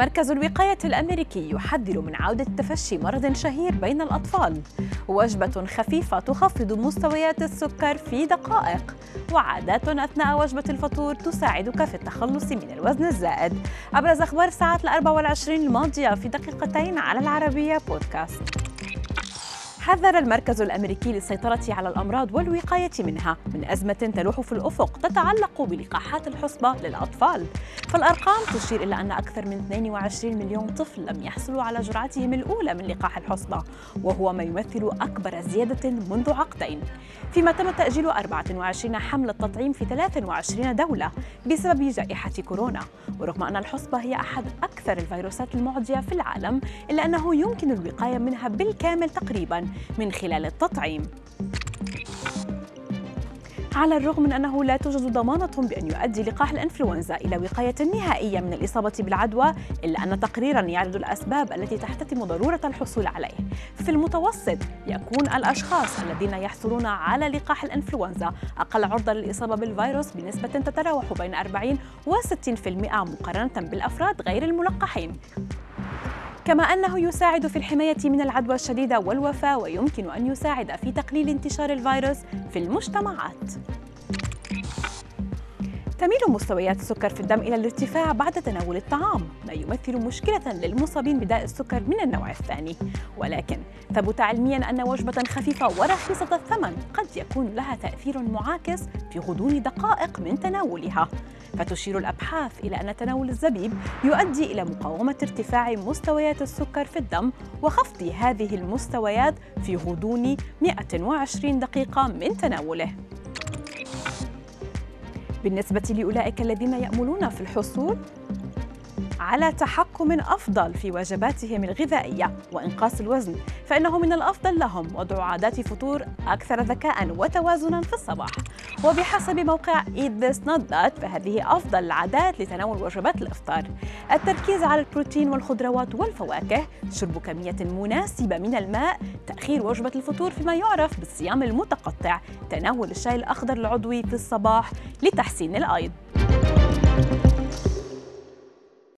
مركز الوقاية الأمريكي يحذر من عودة تفشي مرض شهير بين الأطفال. وجبة خفيفة تخفض مستويات السكر في دقائق. وعادات أثناء وجبة الفطور تساعدك في التخلص من الوزن الزائد. أبرز أخبار الساعات الأربع والعشرين الماضية في دقيقتين على العربية بودكاست. حذر المركز الأمريكي للسيطرة على الأمراض والوقاية منها. من أزمة تلوح في الأفق تتعلق بلقاحات الحصبة للأطفال. فالأرقام تشير إلى أن أكثر من 22 مليون طفل لم يحصلوا على جرعتهم الأولى من لقاح الحصبة وهو ما يمثل أكبر زيادة منذ عقدين. فيما تم تأجيل 24 حمله تطعيم في 23 دولة بسبب جائحة كورونا. ورغم أن الحصبة هي أحد أكثر الفيروسات المعدية في العالم إلا أنه يمكن الوقاية منها بالكامل تقريبا. من خلال التطعيم. على الرغم من أنه لا توجد ضمانة بأن يؤدي لقاح الإنفلونزا إلى وقاية نهائية من الإصابة بالعدوى إلا أن تقريرا يعرض الأسباب التي تحتتم ضرورة الحصول عليه. في المتوسط يكون الأشخاص الذين يحصلون على لقاح الإنفلونزا أقل عرضة للإصابة بالفيروس بنسبة تتراوح بين 40 و 60% مقارنة بالأفراد غير الملقحين. كما أنه يساعد في الحماية من العدوى الشديدة والوفاة ويمكن أن يساعد في تقليل انتشار الفيروس في المجتمعات. تميل مستويات السكر في الدم إلى الارتفاع بعد تناول الطعام. ما يمثل مشكلة للمصابين بداء السكر من النوع الثاني. ولكن ثبت علميا أن وجبة خفيفة ورخيصة الثمن قد يكون لها تأثير معاكس في غضون دقائق من تناولها. فتشير الأبحاث إلى أن تناول الزبيب يؤدي إلى مقاومة ارتفاع مستويات السكر في الدم وخفض هذه المستويات في غضون 120 دقيقة من تناوله. بالنسبة لأولئك الذين يأملون في الحصول على تحكم أفضل في وجباتهم الغذائية وإنقاص الوزن فإنه من الأفضل لهم وضع عادات فطور أكثر ذكاء وتوازنا في الصباح. وبحسب موقع Eat This Not That فهذه أفضل العادات لتناول وجبات الإفطار. التركيز على البروتين والخضروات والفواكه شرب كمية مناسبة من الماء تأخير وجبة الفطور فيما يعرف بالصيام المتقطع تناول الشاي الأخضر العضوي في الصباح لتحسين الأيض.